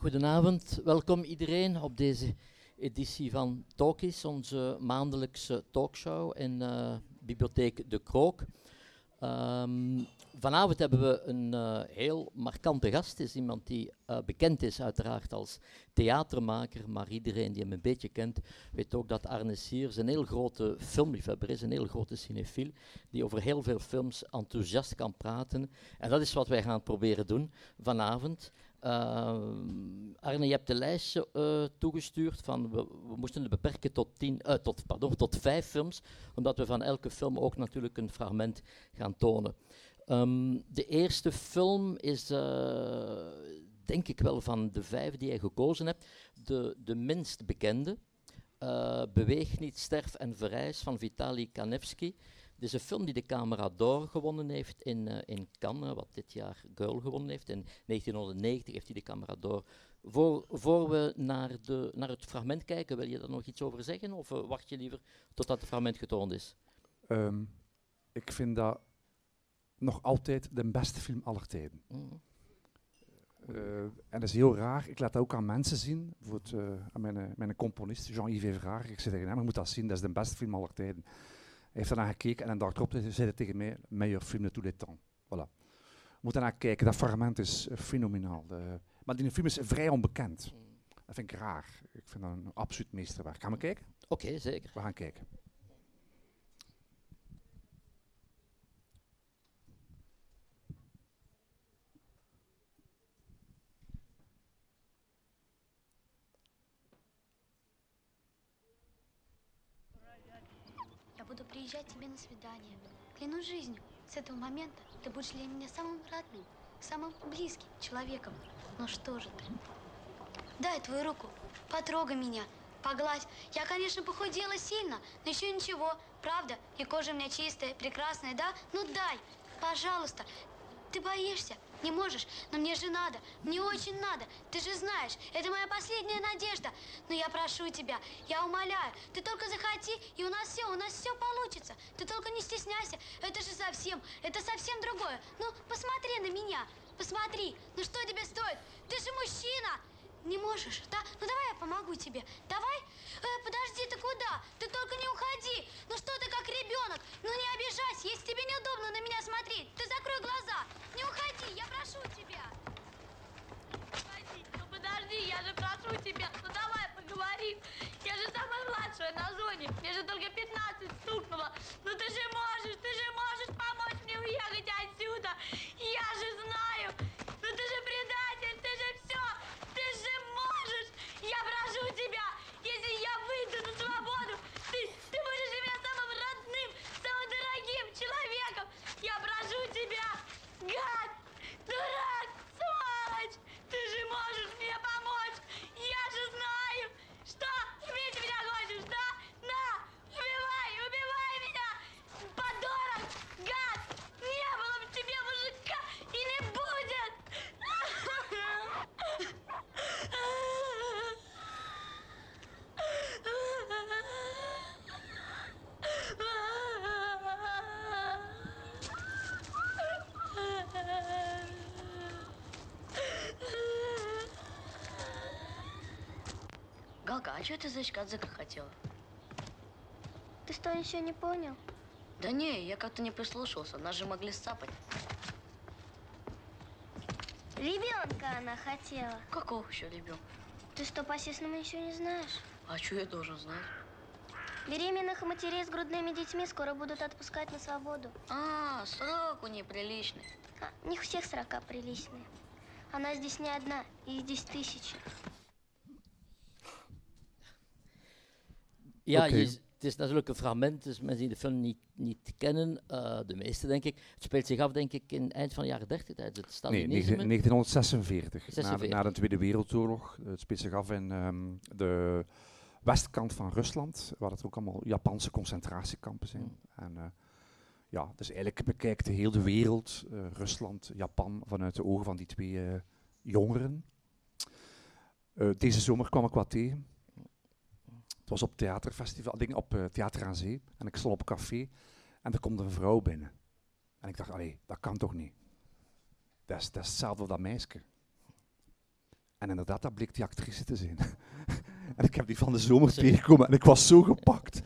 Goedenavond, welkom iedereen op deze editie van Talkies, onze maandelijkse talkshow in uh, Bibliotheek De Krook. Um, vanavond hebben we een uh, heel markante gast. Is iemand die uh, bekend is uiteraard als theatermaker, maar iedereen die hem een beetje kent, weet ook dat Arne Siers een heel grote filmliefhebber is, een heel grote cinefiel, die over heel veel films enthousiast kan praten. En dat is wat wij gaan proberen doen vanavond. Uh, Arne, je hebt de lijstje uh, toegestuurd van we, moesten het beperken tot, tien, uh, tot, pardon, tot vijf films, omdat we van elke film ook natuurlijk een fragment gaan tonen. Um, de eerste film is, denk ik wel, van de vijf die je gekozen hebt, de, de minst bekende. Beweeg niet, sterf en verrijs van Vitali Kanevsky. Dit is een film die de Camera d'Or gewonnen heeft in, uh, in Cannes, wat dit jaar Girl gewonnen heeft. In 1990 heeft hij de Camera d'Or. Voor, voor we naar, de, naar het fragment kijken, wil je daar nog iets over zeggen? Of uh, wacht je liever totdat het fragment getoond is? Um, ik vind dat nog altijd de beste film aller tijden. Mm. Uh, en dat is heel raar. Ik laat dat ook aan mensen zien. Bijvoorbeeld aan mijn, mijn componist, Jean-Yves Vraag. Ik zeg tegen hem, je moet dat zien, dat is de beste film aller tijden. Heeft ernaar gekeken en een dag erop zei hij tegen mij, meilleur film de tous les temps. Voilà. We moeten naar kijken, dat fragment is uh, fenomenaal. De, maar die film is vrij onbekend. Mm. Dat vind ik raar. Ik vind dat een absoluut meesterwerk. Gaan we kijken? Oké, okay, zeker. We gaan kijken. Тебе на свидание. Клянусь жизнью, с этого момента ты будешь для меня самым родным, самым близким человеком. Ну что же ты? Дай твою руку, потрогай меня, погладь. Я, конечно, похудела сильно, но еще ничего, правда? И кожа у меня чистая, прекрасная, да? Ну дай, пожалуйста. Ты боишься? Не можешь? Но мне же надо. Мне очень надо. Ты же знаешь, это моя последняя надежда. Но я прошу тебя, я умоляю, ты только захоти, и у нас все, у нас все получится. Ты только не стесняйся. Это же совсем, это совсем другое. Ну, посмотри на меня. Посмотри. Ну что тебе стоит? Ты же мужчина. Не можешь, да? Ну давай я помогу тебе. Давай? Э, подожди, ты куда? Ты только не уходи. Ну что ты как ребенок? Ну не обижайся, если тебе неудобно на меня смотреть. Ты закрой глаза. Не уходи, я прошу тебя. Подожди, ну подожди, я же прошу тебя. Ну давай поговорим. Я же самая младшая на зоне. Мне же только 15 стукнуло. Ну ты же можешь, ты же можешь помочь мне уехать отсюда. Я же знаю. Ну ты же предатель, ты же все. Ты же можешь. Я прошу тебя. Если я выйду на свободу, ты, ты будешь для меня самым родным, самым дорогим человеком. Я прошу тебя. Гад, дурак, сволочь. Ты же можешь мне помочь. Я же знаю. Что? Убить меня хочешь, да? На, убивай, убивай меня. Подорок, гад. Не было бы тебе мужика и не будет. Галка, а что ты за Кадзыка хотела? Ты что, еще не понял? Да не, я как-то не прислушался. Нас же могли сцапать. Ребенка она хотела. Какого еще ребенка? Ты что, по-честному еще не знаешь? А что я должен знать? Беременных матерей с грудными детьми скоро будут отпускать на свободу. А, срок у нее приличный. А, у всех срока приличные. Она здесь не одна, их здесь тысячи. Ja, okay. je, het is natuurlijk een fragment, dus mensen die de film niet, niet kennen, uh, de meeste denk ik. Het speelt zich af, denk ik, in het eind van de jaren 30, tijdens het Stalinisme. Nee, 1946, 46. Na, na, de Tweede Wereldoorlog. Het speelt zich af in um, de westkant van Rusland, waar het ook allemaal Japanse concentratiekampen zijn. Mm. En, uh, ja, dus eigenlijk bekijkt de hele wereld, uh, Rusland, Japan, vanuit de ogen van die twee jongeren. deze zomer kwam ik wat tegen. Was op theaterfestival, ding op uh, Theater aan Zee. En ik stond op een café en er komt een vrouw binnen. En ik dacht, allee, dat kan toch niet? Dat is, dat is hetzelfde als dat meisje. En inderdaad, dat bleek die actrice te zijn. en ik heb die van de zomer tegengekomen en ik was zo gepakt.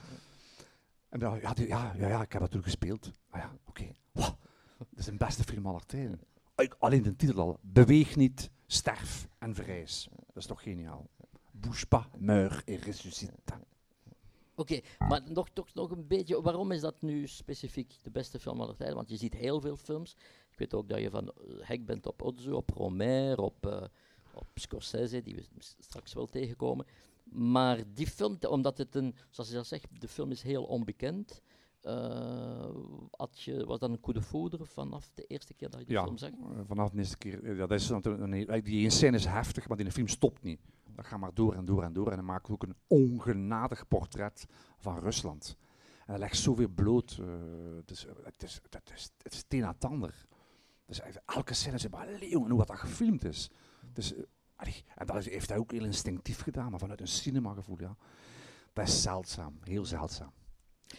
En dan, ja, die, ja, ja, ja, ik heb dat toen gespeeld. Ah ja, oké. Wow, dat is de beste film aller tijden. Alleen de titel al. Beweeg niet, sterf en verrijs. Dat is toch geniaal. Bouge pas, meurs et ressuscite. Oké, maar nog, toch nog een beetje, waarom is dat nu specifiek de beste film aller tijden? Want je ziet heel veel films. Ik weet ook dat je van eh, hek bent op Ozu, op Romer, op, eh, op Scorsese, die we straks wel tegenkomen. Maar die film, omdat het een, zoals je al zegt, de film is heel onbekend. eh, had je, was dat een coup de foudre vanaf de eerste keer dat je die Ja, film zag? eh, vanaf de eerste keer. Ja, dat is natuurlijk een, die scène is heftig, maar die film stopt niet. Dat gaat maar door en door en door. En dan maakt ook een ongenadig portret van Rusland. En dat legt zoveel bloot. het, is, het, is, het, is, het is het een na het ander. Dus elke scène is maar leeuw en hoe wat dat gefilmd is. Dus, eh, en dat heeft hij ook heel instinctief gedaan, maar vanuit een cinemagevoel. Ja. Dat is zeldzaam, heel zeldzaam.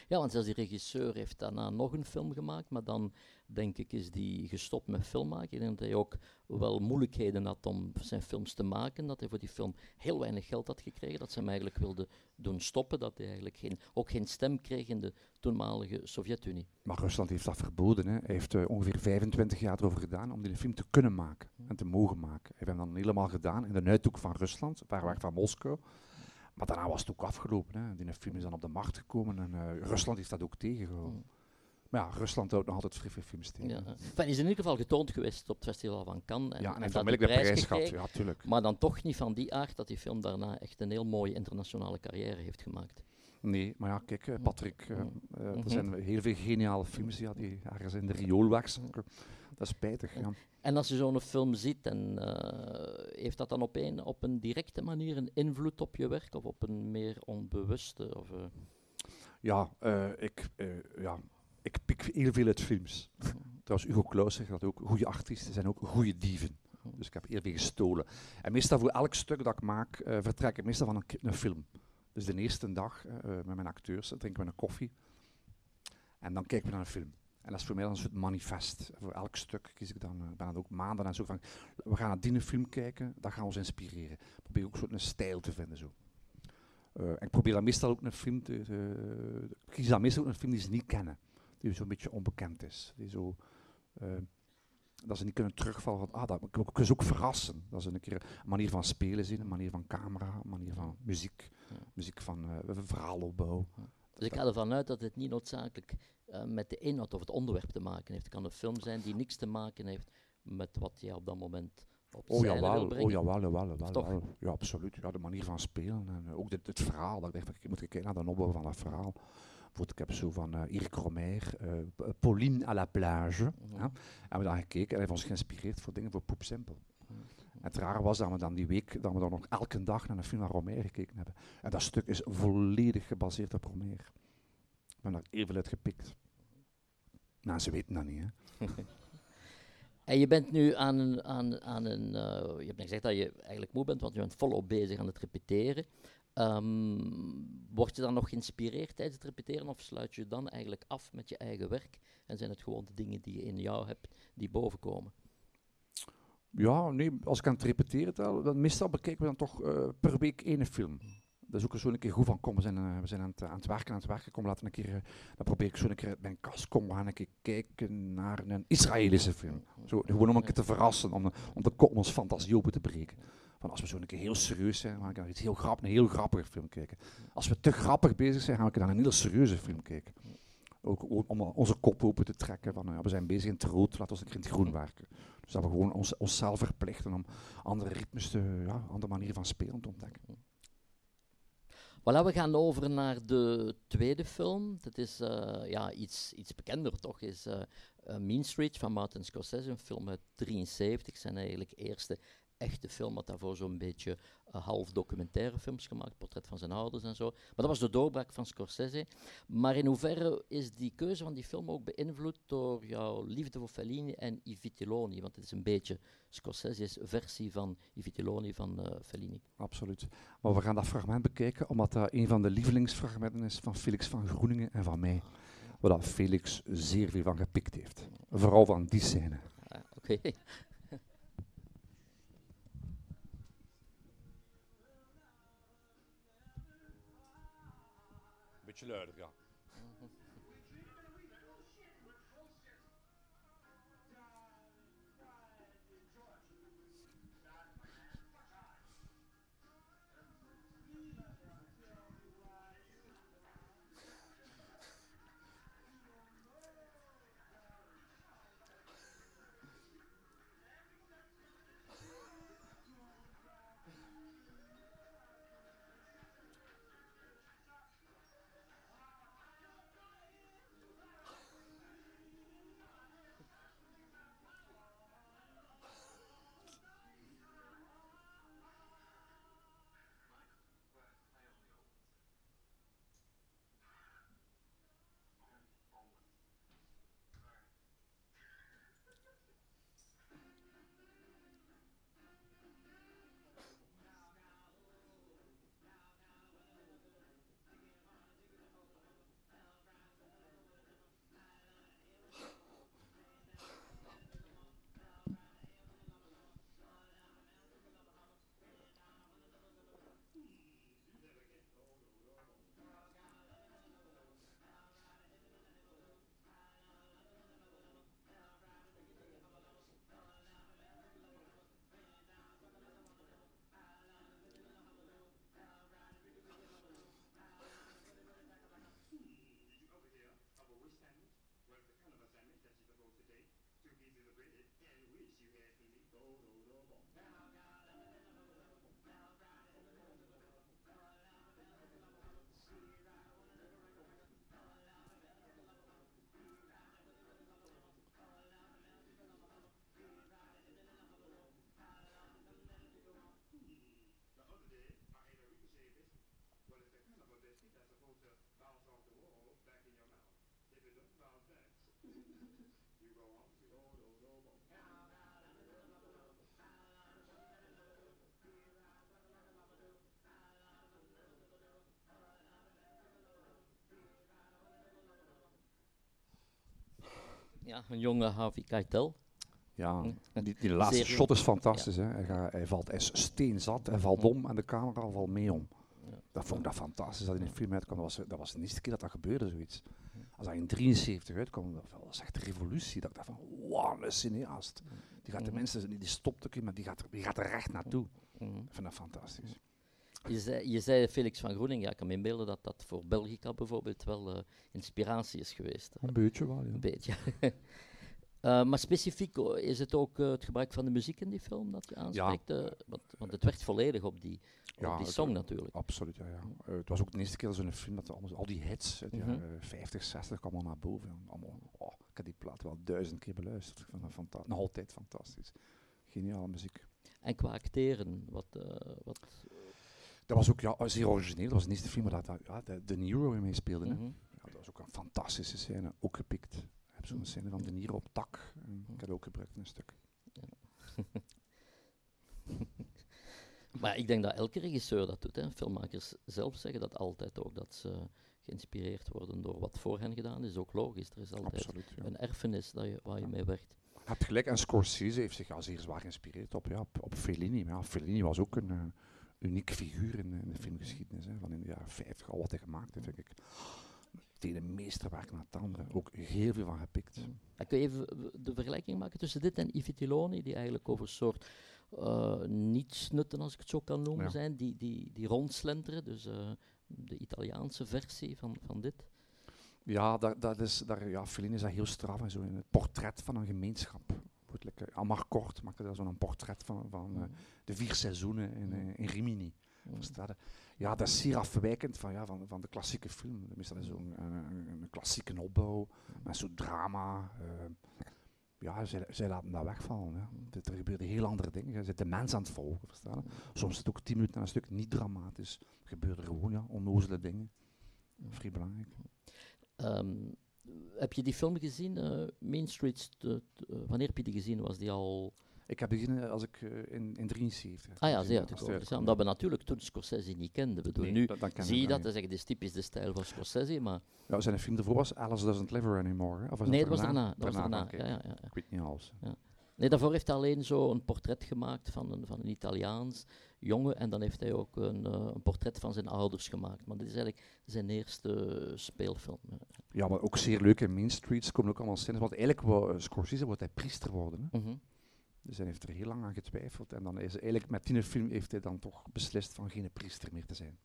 Ja, want zelfs die regisseur heeft daarna nog een film gemaakt, maar dan denk ik is die gestopt met filmmaken. Ik denk dat hij ook wel moeilijkheden had om zijn films te maken, dat hij voor die film heel weinig geld had gekregen, dat ze hem eigenlijk wilden doen stoppen, dat hij eigenlijk geen, ook geen stem kreeg in de toenmalige Sovjet-Unie. Maar Rusland heeft dat verboden. Hè. Hij heeft eh, ongeveer 25 jaar erover gedaan om die film te kunnen maken en te mogen maken. Hij heeft hem dan helemaal gedaan in de uithoek van Rusland, weg van Moskou. Maar daarna was het ook afgelopen. Hè. Die film is dan op de markt gekomen en eh, Rusland heeft dat ook tegengehouden. Maar ja, Rusland houdt nog altijd vrij films tegen. Ja. Enfin, is in ieder geval getoond geweest op het festival van Cannes. En, ja, en heeft de prijs gehad. Ja, tuurlijk. Maar dan toch niet van die aard dat die film daarna echt een heel mooie internationale carrière heeft gemaakt. Nee, maar ja, kijk, eh, Patrick, eh, Mm. eh, er Mhm. zijn heel veel geniale films ja, die ergens in de riool wegzakken. Dat is spijtig. Ja. En als je zo'n film ziet, en, eh, heeft dat dan op een, op een directe manier een invloed op je werk of op een meer onbewuste? Of, eh, Ja, eh, ik, ja, ik pik heel veel uit films. Trouwens, Hugo Claus zegt dat ook. Goede artiesten zijn ook goede dieven. Dus ik heb veel gestolen. En meestal voor elk stuk dat ik maak, vertrek ik meestal van een, een film. Dus de eerste dag met mijn acteurs drinken we een koffie. En dan kijken we naar een film. En dat is voor mij dan een soort manifest. Voor elk stuk kies ik dan, eh, ben ook maanden en zo van, we gaan naar die film kijken, dat gaat ons inspireren. Ik probeer ook een soort een stijl te vinden zo. Eh, en ik probeer dan meestal ook een film te, te- ik kies dan meestal ook een film die ze niet kennen. Die zo'n beetje onbekend is. Die zo, eh, dat ze niet kunnen terugvallen van, ah, dat ik ook, ik ook verrassen. Dat ze een keer een manier van spelen zien, een manier van camera, een manier van muziek, Ja. muziek van eh verhaalopbouw. Dus ik ga ervan uit dat het niet noodzakelijk eh, met de inhoud of het onderwerp te maken heeft. Het kan een film zijn die niks te maken heeft met wat jij op dat moment op Oh wil jawel, brengen. oh jawel, jawel, jawel, jawel. Ja, absoluut. Ja, de manier van spelen en eh, ook dit, het verhaal. Dat ik dacht, ik moet kijken naar de opbouw van dat verhaal. Bijvoorbeeld, ik heb zo van eh Eric Romer, P- Pauline à la plage. Mhm. ja. Hebben we dan gekeken en hij heeft ons geïnspireerd voor dingen voor Poep Simpel. Het rare was dat we dan die week, dat we dan nog elke dag naar een film van Romer gekeken hebben. En dat stuk is volledig gebaseerd op Romer. We hebben daar even uit gepikt. Nou, ze weten dat niet, hè. En je bent nu aan een, aan, aan een eh, je hebt net gezegd dat je eigenlijk moe bent, want je bent volop bezig aan het repeteren. Ehm, word je dan nog geïnspireerd tijdens het repeteren of sluit je dan eigenlijk af met je eigen werk? En zijn het gewoon de dingen die je in jou hebt die bovenkomen? Ja, nee, als ik aan het repeteren tel, dan meestal bekijken we dan toch eh, per week één film. Dat is ook zo een keer goed van, kom, we zijn, eh, we zijn aan, het, aan het werken, aan het werken, kom, laten een keer, eh, dan probeer ik zo een keer uit mijn kast, kom, we gaan een keer kijken naar een Israëlische film. Zo, gewoon om een keer te verrassen, om, om de kop ons fantasie open te breken. Van als we zo een keer heel serieus zijn, gaan we naar iets heel grappig, een heel grappige film kijken. Als we te grappig bezig zijn, gaan we naar een heel serieuze film kijken. Ook om onze kop open te trekken van, we zijn bezig in het rood, laten we een keer in het groen werken. Dus we gewoon ons, onszelf verplichten om andere ritmes, te, ja, andere manieren van spelen te ontdekken. Voilà, we gaan over naar de tweede film. Dat is eh, ja, iets, iets bekender toch, is eh, Mean Street van Martin Scorsese, een film uit 73. Zijn eigenlijk eerste echte film, had daarvoor zo'n beetje eh, half documentaire films gemaakt, portret van zijn ouders en zo. Maar dat was de doorbraak van Scorsese. Maar in hoeverre is die keuze van die film ook beïnvloed door jouw liefde voor Fellini en I Vitelloni? Want het is een beetje Scorsese's versie van I Vitelloni van eh, Fellini. Absoluut. Maar we gaan dat fragment bekijken, omdat dat een van de lievelingsfragmenten is van Felix van Groeningen en van mij. Waar Felix zeer veel van gepikt heeft. Vooral van die scène. Ah, Oké. beetje luider, ja. Een jonge Harvey Keitel. Ja, die, die laatste Zeer shot is fantastisch. Hè. Hij, gaat, hij, valt, hij is steenzat, hij valt om en de camera valt mee om. Ja. Dat vond ik dat fantastisch dat in een film uitkwam. Dat was, dat was de eerste keer dat dat gebeurde, zoiets. Als dat in 73 uitkwam, dat was echt een revolutie. Dat ik dacht van, wow, een cineast. Die gaat de Mhm. mensen, die stopt ook in, maar die gaat, er, die gaat er recht naartoe. Mhm. Ik vind dat fantastisch. Je zei, je zei Felix van Groening, ja, ik kan me inbeelden dat dat voor Belgica bijvoorbeeld wel eh, inspiratie is geweest. hè. Een beetje wel, Een beetje. Eh, maar specifiek oh, is het ook eh, het gebruik van de muziek in die film dat je aanspreekt? want, want het werd volledig op die, Ja, op die het- song natuurlijk. Absoluut, ja. ja. Het was ook de eerste keer dat zo'n film, dat allemaal, al die hits uit de Mhm. jaren 50, 60 kwamen naar boven. Allemaal, oh, ik heb die plaat wel duizend keer beluisterd. Ik dat nog altijd fantastisch. Geniale muziek. En qua acteren, wat, wat Dat was ook ja, zeer origineel. Dat was de eerste film waar dat, ja, de, de Niro in meespeelde. hè. mhm. Ja, dat was ook een fantastische scène, ook gepikt. Ik heb zo'n scène van De Niro op tak. En ik heb het ook gebruikt in een stuk. Maar ik denk dat elke regisseur dat doet. Hè. Filmmakers zelf zeggen dat altijd ook, dat ze geïnspireerd worden door wat voor hen gedaan is. Ook logisch, er is altijd Absoluut. Ja. een erfenis dat je, waar je mee werkt. Je hebt gelijk, en Scorsese heeft zich ja, zeer zwaar geïnspireerd op, ja, op, op Fellini. Maar ja, Fellini was ook een eh, uniek figuur in, in de filmgeschiedenis. Hè, van in de jaren 50, al wat hij gemaakt heeft, denk ik. Het ene meesterwerk naar het andere. Ook heel veel van gepikt. Dan kun je even de vergelijking maken tussen dit en I Vitelloni, die eigenlijk over een soort eh nietsnutten, als ik het zo kan noemen, Ja. zijn, die, die, die rondslenteren. Dus eh, de Italiaanse versie van, van dit. Ja, dat, dat is, daar, ja, Fellini is daar heel straf en zo in het portret van een gemeenschap. Wordt lekker, Amarcord maakte daar zo'n portret van, van eh, de vier seizoenen in, eh, in Rimini. Mm. Verstaan je? Ja, dat is zeer afwijkend van, ja, van, van de klassieke film. Meestal is zo'n een, klassieke opbouw, met zo'n drama. eh, ja, zij, zij laten dat wegvallen. Ja. Er gebeuren heel andere dingen. Je zit de mens aan het volgen, verstaan je? Soms is het ook tien minuten aan een stuk niet dramatisch. Er gebeuren gewoon ja, onnozele dingen. Vrij belangrijk. Ehm, heb je die film gezien, eh, Main Street? St- eh, wanneer heb je die gezien? Was die al... Ik heb begin als ik eh, in, in 73. heb Ah ja, gezien, zeer uitgekomen. ja, Omdat we natuurlijk toen Scorsese niet kenden. We doen Nee, nu dat- dat zie je dat, dit is typisch de stijl van Scorsese, maar... Ja, zijn film ervoor was Alice Doesn't Live Anymore. Of was nee, dat dat was daarna. Dat was Daarna. Ja, ja, ja, ja. Ik weet niet alles. Nee, daarvoor heeft hij alleen zo een portret gemaakt van een, van een Italiaans jongen. En dan heeft hij ook een, eh, een portret van zijn ouders gemaakt. Maar dit is eigenlijk zijn eerste eh, speelfilm. eh. Ja, maar ook zeer leuk in Main Streets komen ook allemaal scènes. Want eigenlijk wou uh, Scorsese wordt hij priester worden. Hè. Mhm. Dus hij heeft er heel lang aan getwijfeld. En dan is hij eigenlijk met die film heeft hij dan toch beslist van geen priester meer te zijn.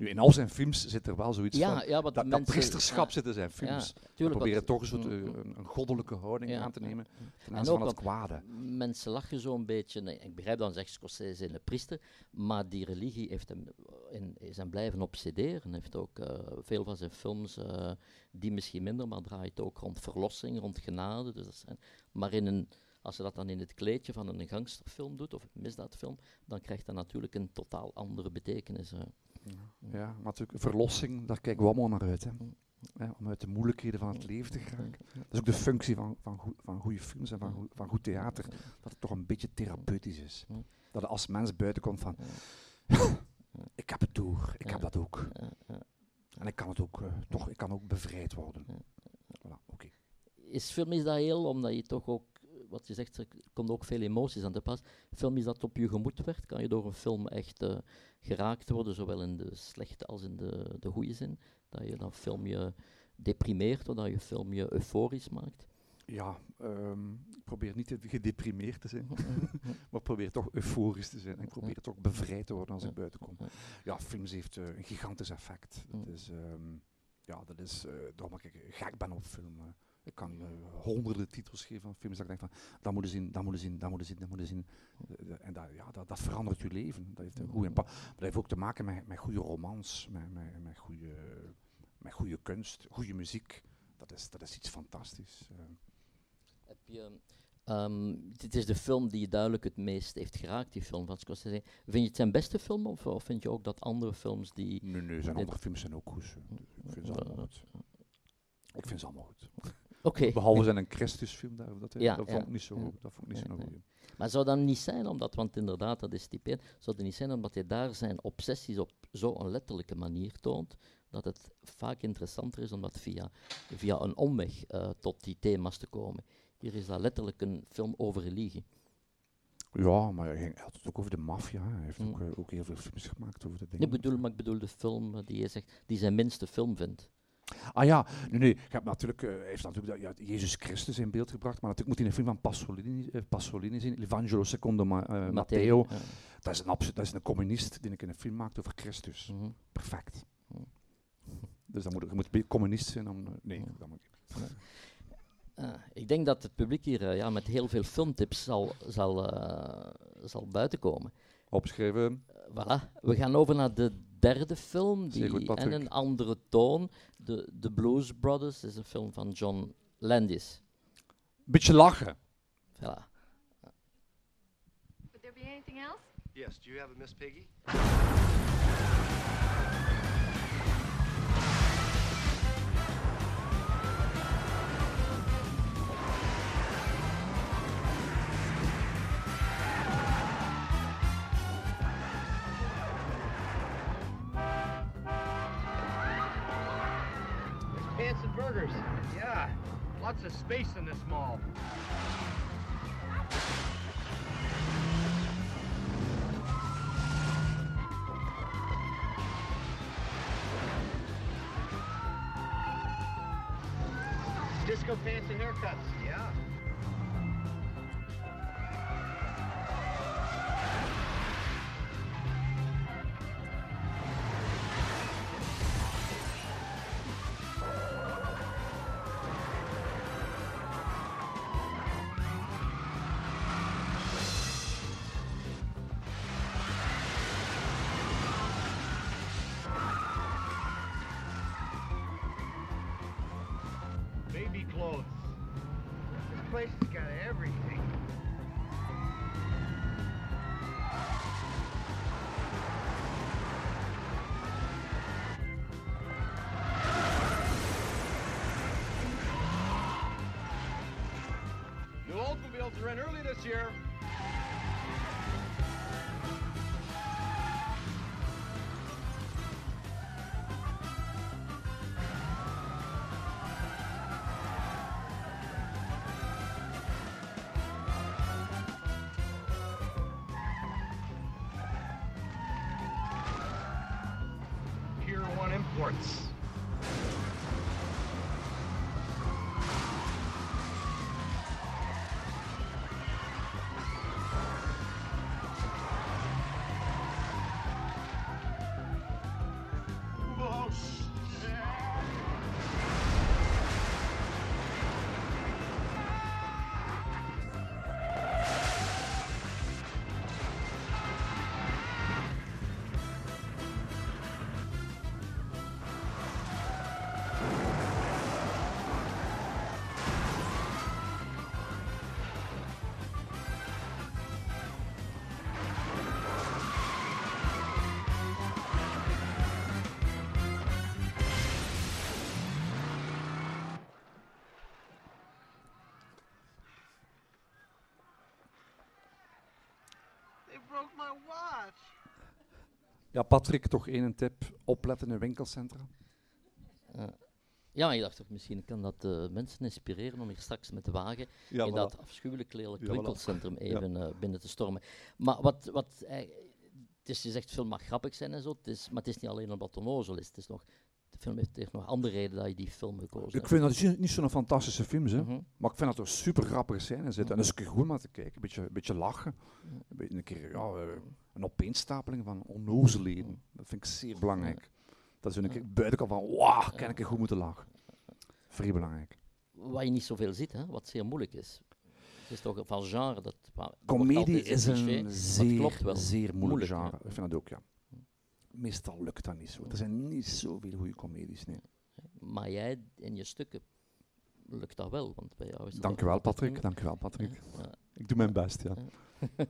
Nu, in al zijn films zit er wel zoiets Ja, van... ja, Dat, dat priesterschap ja, zit in zijn films. Ja, proberen toch een, soort, eh, mm. een, een goddelijke houding aan te nemen ten aanzien van het kwade. Mensen lachen zo'n beetje. Nee, ik begrijp dan, zegt Scorsese een priester. Maar die religie heeft hem in, is hem blijven obsederen. Hij heeft ook eh, veel van zijn films, eh, die misschien minder, maar draait ook rond verlossing, rond genade. Dus dat zijn, maar in een, als je dat dan in het kleedje van een gangsterfilm doet, of een misdaadfilm, dan krijgt dat natuurlijk een totaal andere betekenis. Ja, maar natuurlijk, verlossing, daar kijken we allemaal naar uit. Hè. Mm. Hè, om uit de moeilijkheden van het leven te geraken. Dat is ook de functie van, van, goe- van goede films en van, goe- van goed theater. Dat het toch een beetje therapeutisch is. Ja. Dat je als mens buiten komt van... Ja. ik heb het door, ik Ja. heb dat ook. Ja, ja. En ik kan het ook, eh, toch, ik kan ook bevrijd worden. Voilà, oké. is film is dat heel, omdat je toch ook, wat je zegt, er komt ook veel emoties aan te pas. Film is dat op je gemoed werkt, kan je door een film echt eh, geraakt worden, zowel in de slechte als in de, de goede zin. Dat je dan film je deprimeert, of dat je film je euforisch maakt. Ja, ehm, ik probeer niet gedeprimeerd te zijn, maar ik probeer toch euforisch te zijn. En ik probeer toch bevrijd te worden als ik buiten kom. Ja. Films heeft eh, een gigantisch effect. Dat is, ehm, ja, dat is eh daarom dat ik gek ben op film. Ik kan eh, honderden titels geven van films dat ik denk van, dat moeten zien, dat moeten zien, dat moeten zien, dat moeten zien. Eh, en dat, ja, dat, dat verandert je leven. Dat heeft een goede impact. Maar dat heeft ook te maken met, met goede romans, met, met, met, goede, met goede kunst, goede muziek. Dat is, dat is iets fantastisch. eh. Heb je, ehm, dit is de film die je duidelijk het meest heeft geraakt, die film van Scorsese. Vind je het zijn beste film, of, of vind je ook dat andere films die... Nee, nee, zijn andere films zijn ook goed. Ik vind ze allemaal goed. Ik vind ze allemaal goed. Oké, Behalve zijn een Christusfilm, daar, dat, Ja, dat vond ik niet zo, ja. dat vond ik niet nee. goeie. Maar zou dat niet zijn omdat, want inderdaad, dat is typeerd, zou dat niet zijn omdat hij daar zijn obsessies op zo'n letterlijke manier toont, dat het vaak interessanter is om dat via, via een omweg eh, tot die thema's te komen. Hier is dat letterlijk een film over religie. Ja, maar hij ging hij had het ook over de maffia. Hij heeft Mm. ook, eh, ook heel veel films gemaakt over de dingen. Ik bedoel, maar ik bedoel de film eh, die je zegt, die zijn minste film vindt. Ah ja, nee, nee. Hebt natuurlijk, hij heeft natuurlijk ja, Jezus Christus in beeld gebracht, maar natuurlijk moet hij een film van Pasolini, eh, Pasolini zien, L'Evangelo secondo Ma- eh, Matteo. ja. Dat is, een dat is een communist die een keer een film maakt over Christus. Mhm. Perfect. Mm. Dus dan moet, je moet communist zijn om... nee, Mm. dat moet niet. Ah, ik denk dat het publiek hier ja, met heel veel filmtips zal, zal, zal buitenkomen. Opschrijven. Eh, voilà. We gaan over naar de derde film, die goed, en een andere toon. De, The Blues Brothers is een film van John Landis. Beetje lachen. Voilà. Would there be anything else? Yes, do you have a Miss Piggy? Pants and Burgers. Yeah, lots of space in this mall. Disco pants and haircuts. Ja, Patrick, toch één tip. Opletten in winkelcentra. Ja, maar ik dacht toch, misschien kan dat eh, mensen inspireren om hier straks met de wagen Ja, in voilà. dat afschuwelijk lelijk Ja, voilà. winkelcentrum even eh, binnen te stormen. Maar wat, wat eh, het is, je zegt, film mag grappig zijn en zo, het is, maar het is niet alleen het onnozel is. Het is nog, film heeft, nog andere redenen dat je die film gekozen Ik hebt. vind dat niet- niet zo'n fantastische films, hè. Mhm. maar ik vind dat er super grappige scènes zitten. En dat is een keer goed om naar te kijken. Een beetje, een beetje lachen. Een, beetje, een keer ja, eh, een opeenstapeling van onnozelheden. Dat vind ik zeer belangrijk. Dat is een keer buiten kan van, wauw, kan ik er goed moeten lachen. Vrij belangrijk. Wat je niet zoveel ziet, hè, wat zeer moeilijk is. Het is toch van genre dat... Comedie is maar een zeer, klopt wel. zeer moeilijk Moeilijk, genre. Ik vind dat ook, ja. Meestal lukt dat niet zo. Er zijn niet zoveel goede comedies, nee. Maar jij in je stukken lukt dat wel, want bij jou is dat Dank u wel, Patrick. Dank u wel, Patrick. Ja. Ik doe mijn best, ja.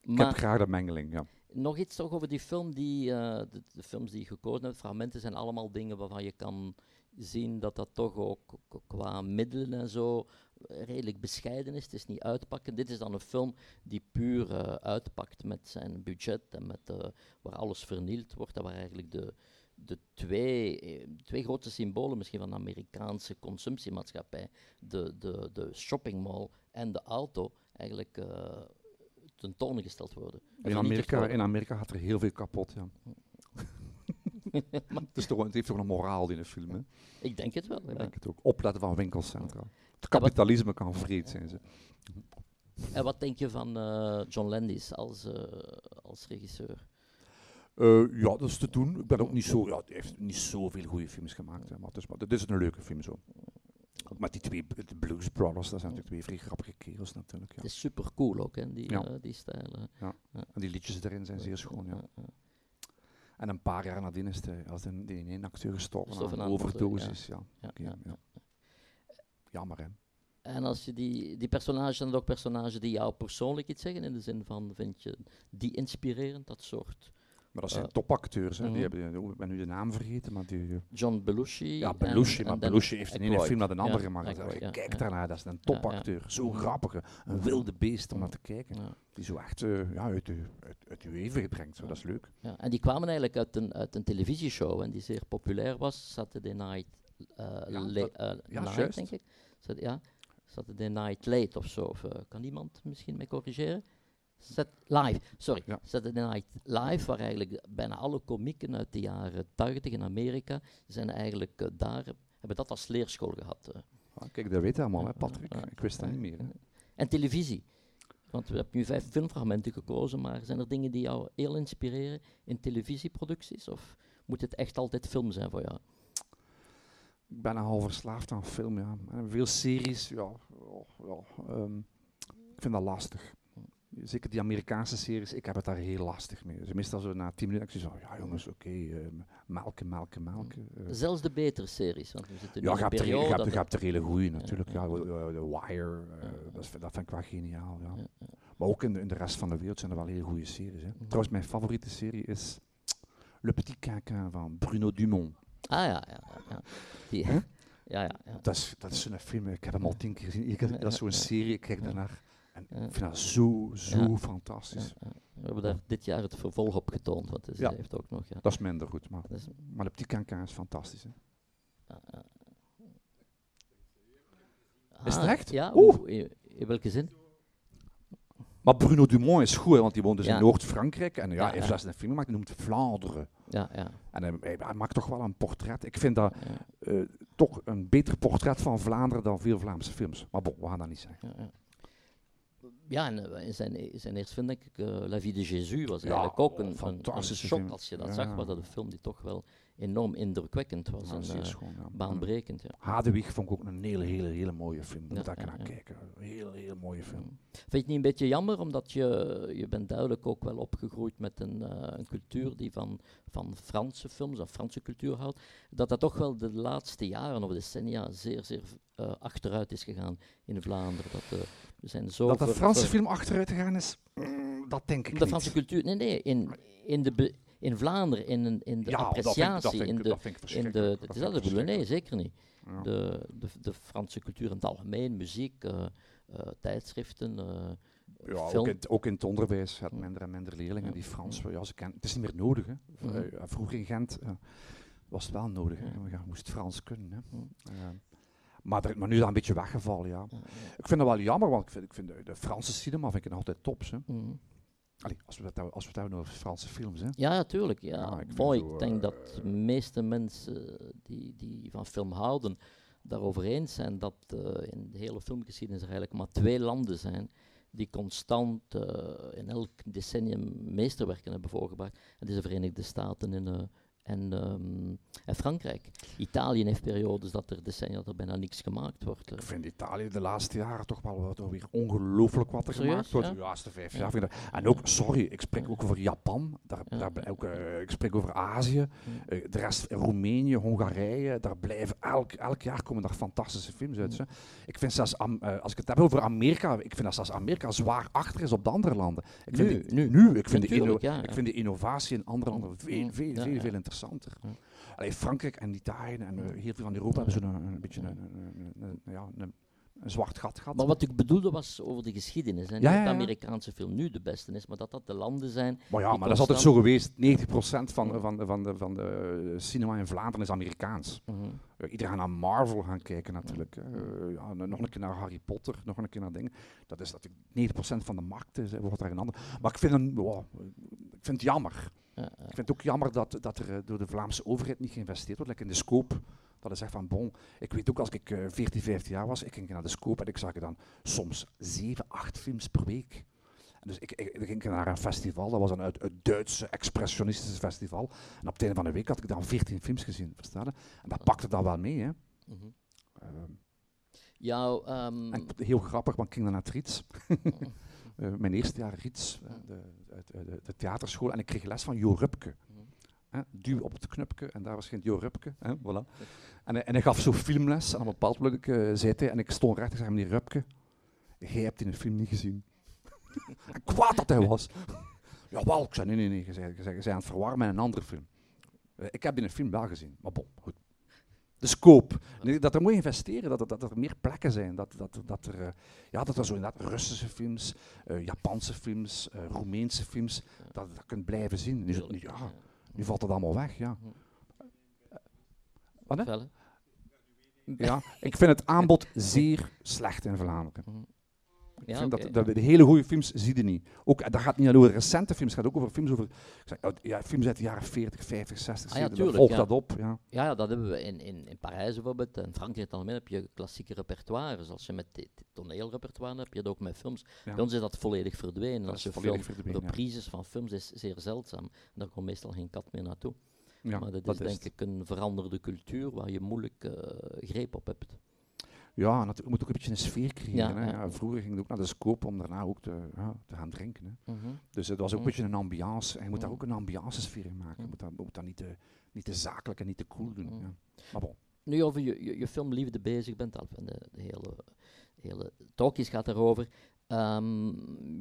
Ik Maar heb graag de mengeling, ja. nog iets toch over die film, die, eh, de, de films die je gekozen hebt, fragmenten zijn allemaal dingen waarvan je kan zien dat dat toch ook qua middelen en zo redelijk bescheiden is. Het is niet uitpakken. Dit is dan een film die puur eh, uitpakt met zijn budget en met, eh, waar alles vernield wordt. Dat waren eigenlijk de, de twee, eh, twee grote symbolen misschien van de Amerikaanse consumptiemaatschappij. De, de, de shoppingmall en de auto eigenlijk eh tentoongesteld worden. En In Amerika, in Amerika gaat er heel veel kapot, ja. het, is toch, het heeft toch een moraal in de film, hè? Ik denk het wel. Ik Ja. denk het ook. Opletten van winkelcentra. Het kapitalisme kan vreed zijn, ze. En wat denk je van eh, John Landis als, eh, als regisseur? Eh, ja, dat is te doen. Ik ben ook niet zo... Ja, hij heeft niet zoveel goede films gemaakt, hè, maar het is, maar het is een leuke film, zo. Met die twee de Blues Brothers, dat zijn natuurlijk twee vrij grappige kerels, natuurlijk, ja. Het is super cool ook, hè, die, Ja. die stijl. eh. En die liedjes erin zijn zeer schoon, ja. En een paar jaar nadien is de, als de, die ene acteur gestorven aan een overdosis, ja. Ja, Oké, ja, ja. Jammer, hè. En als je die, die personages, dat ook personages die jou persoonlijk iets zeggen? In de zin van, vind je die inspirerend, dat soort? Maar dat zijn Eh, topacteurs, hè. mhm. Die hebben, ik ben nu de naam vergeten, maar die... eh, John Belushi. Ja, Belushi, en maar Belushi heeft de ene Aykroyd. film naar de andere Ja, gemaakt. Ja, Kijk ja. daarnaar, dat is een topacteur. Zo Mhm. grappige, een Mhm. wilde beest om naar te kijken. Die zo echt eh, ja, uit, je, uit, uit even brengt. Zo. Dat is leuk. ja. En die kwamen eigenlijk uit een, uit een televisieshow en die zeer populair was, Saturday Night, juist. denk ik. Zat- ja, Saturday Night Late of zo. Of, kan iemand misschien mij corrigeren? Sat live, sorry. Ja. Saturday Night Live, waar eigenlijk bijna alle komieken uit de jaren 80 in Amerika zijn eigenlijk eh, daar, hebben dat als leerschool gehad. eh. Ah, kijk, dat weet je allemaal, hè, Patrick. Ik wist dat niet meer. Hè. En televisie. Want we hebben nu vijf filmfragmenten gekozen, maar zijn er dingen die jou heel inspireren in televisieproducties? Of moet het echt altijd film zijn voor jou? Ik ben nogal verslaafd aan film, ja. En veel series, ja. ja, ja, ehm, ik vind dat lastig. Zeker die Amerikaanse series, ik heb het daar heel lastig mee. Dus meestal zo na tien minuten, ik zeg zo, ja jongens, oké, ehm, melken, melken, melken. eh. Zelfs de betere series, want we zitten nu Ja, in je een er, je, periode... hebt, dat je hebt er hele goeie natuurlijk. ja, Ja, ja. eh, The Wire, eh, Ja, dat, is, dat vind ik wel geniaal. Ja. Ja, ja. Maar ook in de, in de rest van de wereld zijn er wel hele goede series. Hè. Trouwens, mijn favoriete serie is Le Petit Quinquin van Bruno Dumont. Ah ja, ja, ja. ja. Die, Huh? ja, ja, ja. Dat is, dat is zo'n film, ik heb hem al tien keer gezien. Ik, dat is zo'n Ja, ja. serie, ik kijk daarnaar. En ik vind dat zo, zo fantastisch. We hebben daar dit jaar het vervolg op getoond, want Ja. heeft ook nog... Ja. Dat is minder goed, maar, maar Le Petit is fantastisch. Hè. Is het Ah, echt? Ja, Oeh. in, in welke zin? Maar Bruno Dumont is goed, hè, want die woont dus Ja. in Noord-Frankrijk. En ja, heeft ja. een film gemaakt, die noemt Vlaanderen. Ja, ja. En hij, hij- hij maakt toch wel een portret. Ik vind dat eh, toch een beter portret van Vlaanderen dan veel Vlaamse films. Maar bon, we gaan dat niet zeggen. Ja, en eh, in zijn, zijn eerste film denk ik, eh, La Vie de Jésus was Ja, eigenlijk ook oh, een, een, een shock als je dat zag, was dat een film die toch wel enorm indrukwekkend was Ja, en zeer eh, schoon, ja. baanbrekend. Ja. Hadewig vond ik ook een hele, hele, hele mooie film. Ja, moet ik ja, naar ja. kijken. Een hele, hele mooie film. Vind je het niet een beetje jammer, omdat je, je bent duidelijk ook wel opgegroeid met een, eh, een cultuur die van, van Franse films, of Franse cultuur houdt, dat dat toch wel de laatste jaren of decennia zeer, zeer eh, achteruit is gegaan in Vlaanderen. Dat, eh, we zijn zo Dat de Franse film achteruit gegaan is, mm, dat denk ik de niet. Franse cultuur, nee, nee, in, in, de in Vlaanderen, in, een- in de ja, appreciatie, in de, in verschrikkelijk. de, Dat is dat bedoel, nee, zeker niet. Ja. De, de, de Franse cultuur in het algemeen, muziek, eh, eh, tijdschriften, eh, Ja, ook in, het- ook in het onderwijs gaat minder en minder leerlingen die Frans. Ja, ze kennen, het is niet meer nodig. Hè. Mhm. vroeger in Gent was het wel nodig. Hè. Je moest Frans kunnen. Hè. Mhm. Maar, er- maar nu is dat een beetje weggevallen. Ja. Ja, ja. Ik vind dat wel jammer, want ik vind, ik vind de, de Franse cinema vind ik nog altijd tops. Hè. Mhm. Allee, als we het als we het hebben over Franse films. Hè. Ja, natuurlijk. Ja. Ja, ik ik denk eh, dat de meeste mensen die, die van film houden daarover eens zijn dat eh, in de hele filmgeschiedenis er eigenlijk maar twee landen zijn die constant eh, in elk decennium meesterwerken hebben voorgebracht. Dat is de Verenigde Staten en, en, ehm, en Frankrijk. Italië heeft periodes dat er decennia dat er bijna niks gemaakt wordt. eh. Ik vind Italië de laatste jaren toch wel weer ongelooflijk wat er Serieus, gemaakt wordt. ja? De laatste vijf Ja. jaar. vind ik En ook, sorry, ik spreek ook over Japan. Daar, Ja. daar, ook, eh, ik spreek over Azië. Eh, de rest, Roemenië, Hongarije. Daar blijven elk, elk jaar komen daar fantastische films uit. hè. Ik vind zelfs, als ik het heb over Amerika, ik vind dat zelfs Amerika zwaar achter is op de andere landen. Ik vind Nu, die- nu. nu ik, vind de Natuurlijk, inno- ja, ik vind de innovatie in andere landen veel, veel, veel, veel interessanter. Ja. Allee, Frankrijk en Italië en eh, heel veel van Europa hebben zo'n een, een beetje een, ja, een, een zwart gat gehad. Maar wat ik bedoelde was over de geschiedenis. En Ja, dat de Amerikaanse film nu de beste is, maar dat dat de landen zijn Maar ja, maar dat is altijd zo geweest. 90% van, van, de, van, de, van de cinema in Vlaanderen is Amerikaans. Mhm. Eh, iedereen gaat naar Marvel gaan kijken natuurlijk. Eh, nog een keer naar Harry Potter, nog een keer naar dingen. Dat is natuurlijk 90% van de markt, is, wordt daar een ander. Maar ik vind, een, wow, ik vind het jammer. Ik vind het ook jammer dat, dat er eh, door de Vlaamse overheid niet geïnvesteerd wordt. Like in de scope. Dat is echt van bon. Ik weet ook als ik eh 14, 15 jaar was, ik ging naar de scope en ik zag er dan soms 7, 8 films per week. En dus ik, ik, ik ging naar een festival, dat was een het Duitse expressionistische festival. En op het einde van de week had ik dan 14 films gezien, verstaan je? En dat pakte dan wel mee, hè. Jouw, en ik- heel grappig, want ik ging dan naar het Eh, mijn eerste jaar Riets, eh, de, de, de, de theaterschool. En ik kreeg les van Jo Rupke. Mhm. Hè, duw op het knopje en daar was geen Jo Rupke. Hè, voilà. en, hij- en hij gaf zo filmles. En op een bepaald moment eh, zei hij, en ik stond recht, ik zei, meneer Rupke, jij hebt in de film niet gezien. en kwaad dat hij was. Jawel, ik zei, nee, nee, nee, je zei, je zei, je zei aan het verwarren met een andere film. Eh, ik heb in een film wel gezien, maar bon, goed. De scope. Dat er moet investeren, dat, er- dat er meer plekken zijn. Dat, dat, dat, er, eh, ja, dat er zo inderdaad Russische films, eh, Japanse films, eh, Roemeense films, dat dat kunt blijven zien. Nu, nu, ja, nu valt het allemaal weg, ja. Wat, hè? Ja, ik vind het aanbod zeer slecht in Vlaanderen. Ik vind dat, dat de hele goede films zie je niet. Ook, dat gaat niet alleen over recente films, het gaat ook over films over zeg, ja, films uit de jaren 40, 50, 60, Ah ja, 70. tuurlijk, volg ja. dat op. Ja. Ja, ja, dat hebben we in, in, in Parijs bijvoorbeeld. In Frankrijk algemeen heb je klassieke repertoires. Als je met toneelrepertoire hebt, heb je dat ook met films. Bij ons is dat volledig verdwenen. Dat Als je film, reprises van films is zeer zeldzaam. En daar komt meestal geen kat meer naartoe. Ja, maar dat, dat is is denk ik een veranderde cultuur waar je moeilijk eh, greep op hebt. Ja, en je moet ook een beetje een sfeer creëren. Ja, hè. ja. Vroeger ging het ook naar de scope om daarna ook te, ja, te gaan drinken. Hè. Mhm. Dus het was ook een Mm. beetje een ambiance. En je moet daar Mm. ook een ambiance sfeer in maken. Je moet dat, moet dat niet, te, niet te zakelijk en niet te cool doen. Ja. Maar bon. Nu over je, je, je film Liefde bezig bent, al, en de, de hele, hele talkies gaat daarover. Ehm,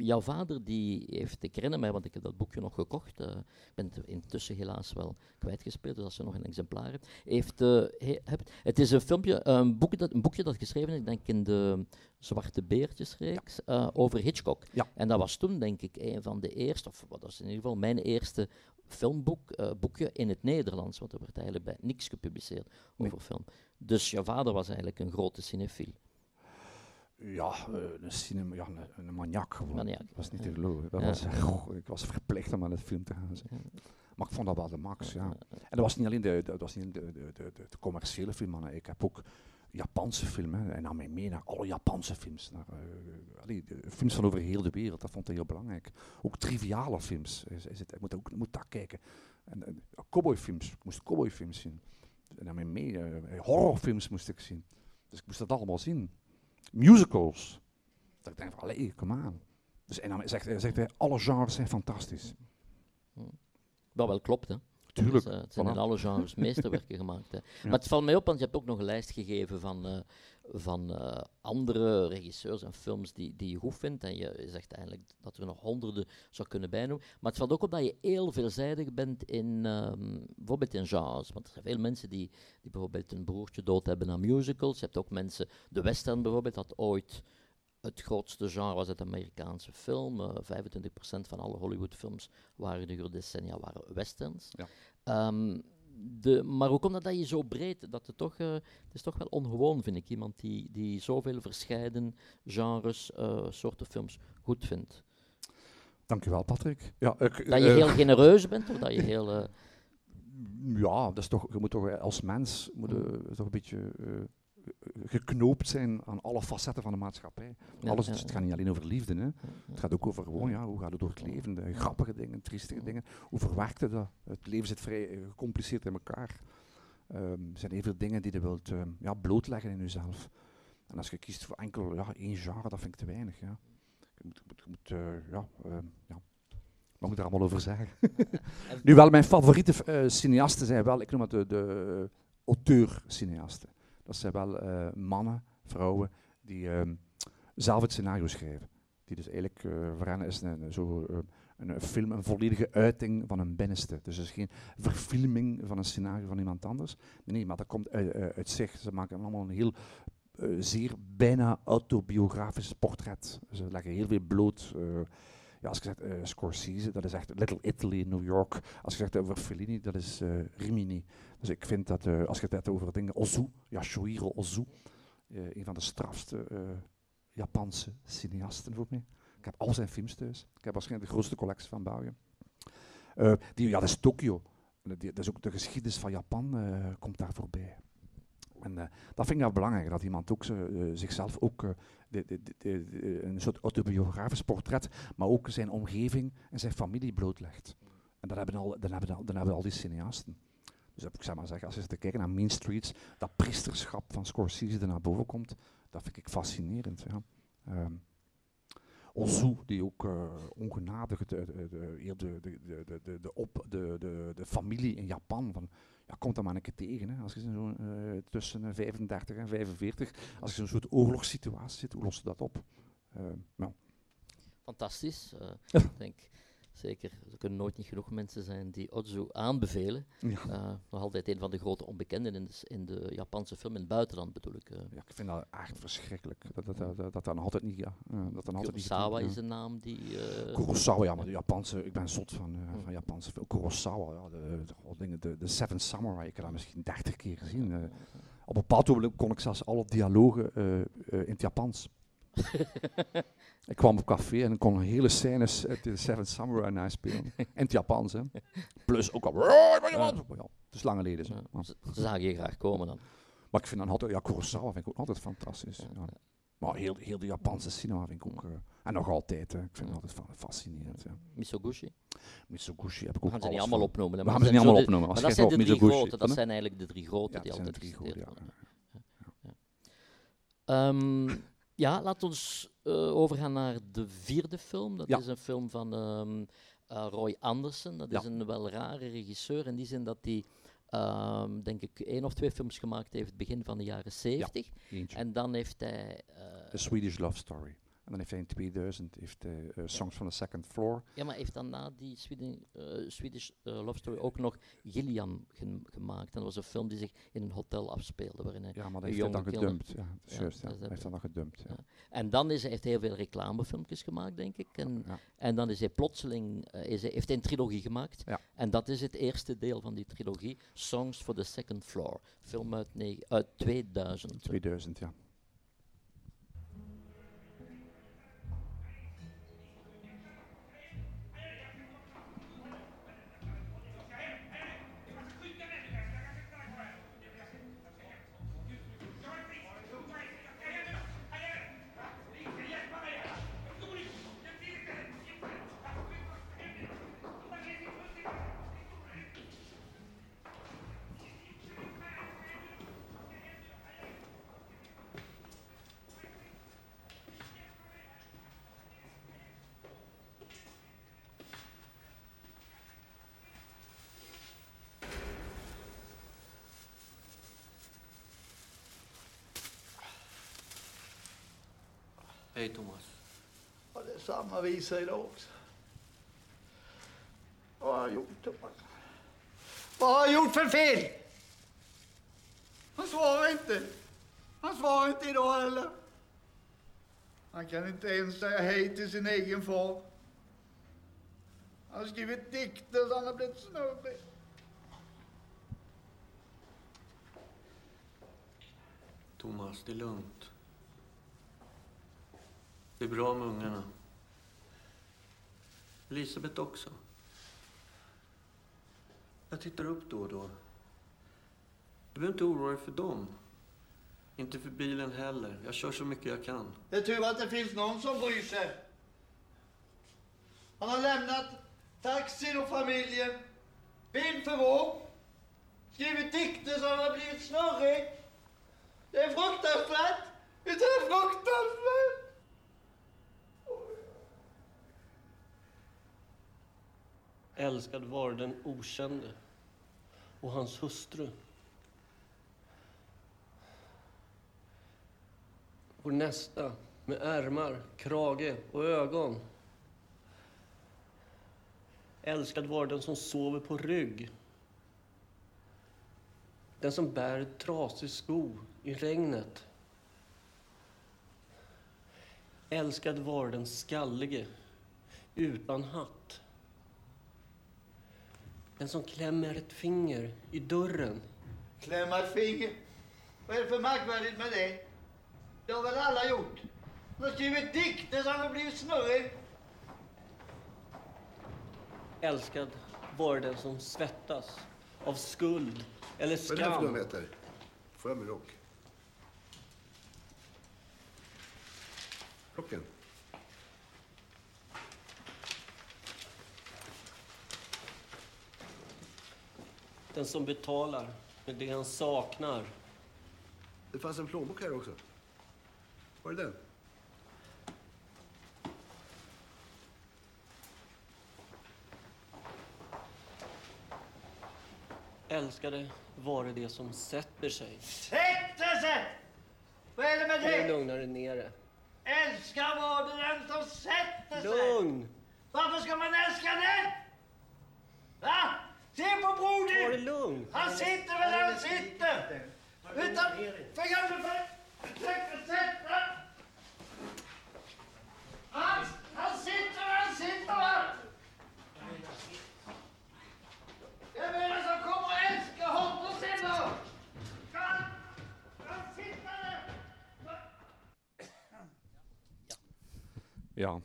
jouw vader die heeft, ik herinner mij, want ik heb dat boekje nog gekocht, eh, ik ben het intussen helaas wel kwijtgespeeld, dus als je nog een exemplaar hebt, heeft, eh, he- het is een filmpje, een boekje dat, een boekje dat geschreven is, ik denk in de Zwarte Beertjesreeks, eh, over Hitchcock. Ja. En dat was toen denk ik een van de eerste, of wat was in ieder geval mijn eerste filmboek, eh, boekje in het Nederlands, want er werd eigenlijk bij niks gepubliceerd Nee. over film. Dus jouw vader was eigenlijk een grote cinefiel. Ja, eh, een, cinema, ja, een, een maniak gewoon. Maniak, Dat was niet te geloven. Dat Ja. was, goh, ik was verplicht om aan het film te gaan. zeg. Ja. Maar ik vond dat wel de max, ja. En dat was niet alleen de, de, dat was niet de, de, de, de, commerciële film, maar ik heb ook Japanse films. En nam mij mee naar alle Japanse films. Naar, uh, allee, films van over heel de wereld, dat vond ik heel belangrijk. Ook triviale films. Is, is het, ik moet ook moet dat kijken. En, en cowboyfilms, ik moest cowboyfilms zien. En mij mee, uh, horrorfilms moest ik zien. Dus ik moest dat allemaal zien. Musicals. Dat ik denk van, allee, kom aan. Dus, en dan zegt, zegt hij, alle genres zijn fantastisch. Dat wel klopt, hè. Tuurlijk. Dus, uh, het zijn in alle genres meesterwerken gemaakt. Hè. Maar het valt mij op, want je hebt ook nog een lijst gegeven van, uh, van uh, andere regisseurs en films die, die je goed vindt. En je zegt eigenlijk dat er nog honderden zou kunnen bijnoemen. Maar het valt ook op dat je heel veelzijdig bent in um, bijvoorbeeld in genres. Want er zijn veel mensen die, die bijvoorbeeld een broertje dood hebben aan musicals. Je hebt ook mensen, de western bijvoorbeeld, dat ooit het grootste genre was het Amerikaanse film. Uh, 25% van alle Hollywoodfilms waren de decennia waren westerns. Ja. Um, de, maar hoe komt dat dat je zo breed, dat het toch, uh, het is toch wel ongewoon vind ik, iemand die, die zoveel verscheiden genres, uh, soorten films goed vindt. Dankjewel Patrick. Ja, ik, dat je heel genereus bent of dat je heel... ja, dat is toch, je moet toch als mens moet je, toch een beetje geknoopt zijn aan alle facetten van de maatschappij. Ja, Alles, dus het gaat niet alleen over liefde. Hè. Het gaat ook over gewoon, ja, hoe gaat het door het leven? De grappige dingen, triestige dingen. Hoe verwerkt het dat? Het leven zit vrij eh, gecompliceerd in elkaar. Um, er zijn heel veel dingen die je wilt um, ja, blootleggen in jezelf. En als je kiest voor enkel ja, één genre, dat vind ik te weinig. Ja. Je moet, je moet uh, ja, uh, ja, wat moet ik er allemaal over zeggen? nu wel, mijn favoriete uh, cineasten zijn wel, ik noem het de, de auteur-cineasten. Dat zijn wel uh, mannen, vrouwen, die uh, zelf het scenario schrijven. Die dus eigenlijk, uh, voor hen is een, zo, een film een volledige uiting van een binnenste. Dus het is geen verfilming van een scenario van iemand anders. Nee, maar dat komt uit, zich. Ze maken allemaal een heel zeer bijna autobiografisch portret. Ze leggen heel veel bloot. ja, als je zegt uh, Scorsese, dat is echt Little Italy New York. Als je zegt over Fellini, dat is Rimini. Dus ik vind dat, uh, als je het hebt over dingen, Ozu, Yashuhiro Ozu, uh, een van de strafste uh, Japanse cineasten voor mij. Ik heb al zijn films thuis. Ik heb waarschijnlijk de grootste collectie van België. die, ja, dat is Tokio. Dat is ook de geschiedenis van Japan komt daar voorbij. En dat vind ik nou belangrijk, dat iemand ook zichzelf ook de, de, de, een soort autobiografisch portret, maar ook zijn omgeving en zijn familie blootlegt. En dat hebben al, dan hebben, dan hebben al die cineasten. Dus dat ik zeg maar zeggen, als je zit te kijken naar Mean Streets, dat priesterschap van Scorsese er naar boven komt, dat vind ik fascinerend. Ja. Um, Ozu, die ook uh, ongenadig de, de, de, de, de, de, de, op, de, de, de familie in Japan, van, ja, komt dat maar een keer tegen. Hè. Als je zo, uh, tussen 35 en 45, als je zo'n soort oorlogssituatie zit, hoe los je dat op? Uh, nou. Fantastisch. Uh, ik denk Zeker, er kunnen nooit niet genoeg mensen zijn die Ozu aanbevelen. Ja. Uh, nog altijd een van de grote onbekenden in de, in de Japanse film, in het buitenland bedoel ik. Uh. Ja, ik vind dat echt verschrikkelijk. Dat dat, dat, dat, dat dan altijd niet, ja. Uh, dat dan altijd Kurosawa niet is een naam die... Kurosawa, ja, maar de Japanse, ik ben zot van, van Japanse film. Kurosawa, ja, de, de, dingen, de, de Seven Samurai, ik heb dat misschien dertig keer gezien. op een bepaald moment kon ik zelfs alle dialogen in het Japans. ik kwam op café en ik kon hele scènes uit de Seven Samurai naspelen. In het Japans, hè. Plus ook al... Ja, het is lang geleden. Ze zagen je graag komen dan. Maar ik vind dan altijd... Ja, Kurosawa vind ik ook altijd fantastisch. Ja. Maar heel, heel de Japanse cinema vind ik ook... Uh, en nog altijd, hè. Ik vind het altijd fascinerend. Ja. Misoguchi? Misoguchi heb ik ook We gaan ze niet allemaal van. opnoemen. We gaan ze niet allemaal opnoemen. Maar dat zijn de drie grote. Dat zijn eigenlijk de drie grote die altijd drie grote, ja. Um, ja, laten we ons uh, overgaan naar de vierde film. Dat ja. is een film van um, uh, Roy Anderson. Dat ja. is een wel rare regisseur in die zin dat hij, um, denk ik, één of twee films gemaakt heeft begin van de jaren zeventig. Ja, en dan heeft hij... Uh, A Swedish Love Story. En dan heeft hij in 2000 heeft hij, uh, Songs from the Second Floor. Ja, maar heeft dan na die Sweden, uh, Swedish uh, Love Story ook nog Gillian ge gemaakt. En dat was een film die zich in een hotel afspeelde. Waarin hij ja, maar dat heeft hij dan gedumpt. Ja, ja, juist. Ja. Hij heeft dat dan gedumpt. Ja. En dan is hij, heeft hij heel veel reclamefilmpjes gemaakt, denk ik. En, en dan is hij plotseling, is hij, heeft hij een trilogie gemaakt. Ja. En dat is het eerste deel van die trilogie, Songs for the Second Floor. Film uit, uit 2000. 2000, ja. Hej Thomas. Och detsamma visar idag också. Vad har jag gjort, Thomas? Vad har jag gjort för fel? Han svarar inte. Han svarar inte idag heller. Han kan inte ens säga hej till sin egen far. Han har skrivit dikter så han har blivit snurrig. Thomas, det är lugnt. Det är bra med ungarna. Elisabeth också. Jag tittar upp då och då. Du behöver inte oroa dig för dem. Inte för bilen heller. Jag kör så mycket jag kan. Det är tur att det finns någon som bryr sig. Han har lämnat taxin och familjen, vind för våg, skrivit dikter så han har blivit snurrig. Det är fruktansvärt! Det är fruktansvärt! Älskad var den okände och hans hustru. Vår nästa med ärmar, krage och ögon. Älskad var den som sover på rygg. Den som bär trasig sko i regnet. Älskad var den skallige utan hatt. Den som klämmer ett finger i dörren. Klämma ett finger. Vad är det för märkvärdigt med det? Det har väl alla gjort? Han har skrivit dikter så han har blivit snurrig. Älskad var den som svettas av skuld eller Vad är det för skam. dumheter? Får jag min rock? Rocken? Den som betalar med det han saknar. Det fanns en plånbok här också. Var är den? Älskade vare det som sätter sig. Sätter sig! Vad är det med Nu det? lugnar det ner det. Älskar var det den som sätter sig. Lugn! Varför ska man älska den? Va? Se på Ta det brodern! lugnt! Han sitter väl där han sitter! Utan för gamle för... Försöker sätta... Han, han sitter där han sitter va? Vem är det som kommer att älska honom sen då? Han... Han där? Ja.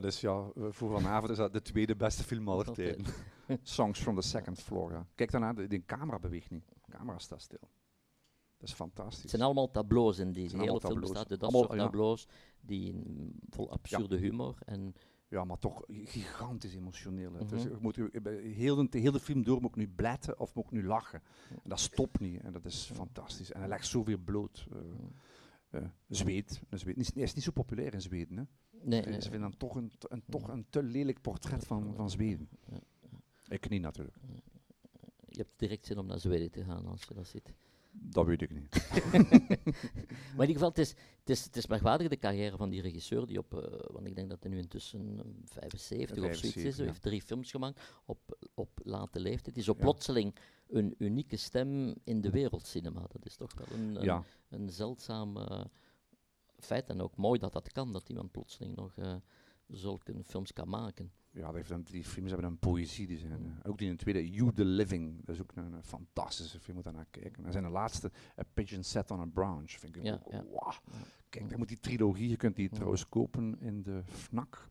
Dat is ja, voor vanavond is dat de tweede beste film aller tijden. Songs from the Second Floor. ja. Kijk daarna, de, die camera beweegt niet. De camera staat stil. Dat is fantastisch. Het zijn allemaal tableaus in zijn hele film uit Dat Allemaal, soort tableaus die vol absurde humor. En Ja, maar toch gigantisch emotioneel. Het is- Mhm. je moet, je- heel, de, heel de film door moet ik nu bletten of moet ik nu lachen. En dat stopt niet. En dat is fantastisch. En hij legt zoveel bloot. eh eh, Zweed. Hij is niet zo populair in Zweden. Hè. Nee, Ze nee, vinden dan toch een, te- een, toch een te lelijk portret van, van Zweden. Ik niet natuurlijk. je hebt direct zin om naar Zweden te gaan als je dat ziet. Dat weet ik niet. Maar in ieder geval, het is, het is, het is merkwaardig de carrière van die regisseur, die op, eh, want ik denk dat hij nu intussen eh, 75 of zoiets is, 75, hij heeft drie films gemaakt op, op late leeftijd. Het is zo Ja. plotseling een unieke stem in de wereldcinema. Dat is toch wel een, een, Ja, een zeldzaam eh, feit en ook mooi dat dat kan, dat iemand plotseling nog eh, zulke films kan maken. ja die films hebben een poëzie. Die zijn, eh, ook die in de tweede, You the Living. Dat is ook een, een fantastische film, moet daar naar kijken. En zijn de laatste, A Pigeon Set on a Branch. Vind ik Ja, ook, ja. Kijk, daar moet die trilogie, je kunt die trouwens kopen in de FNAC.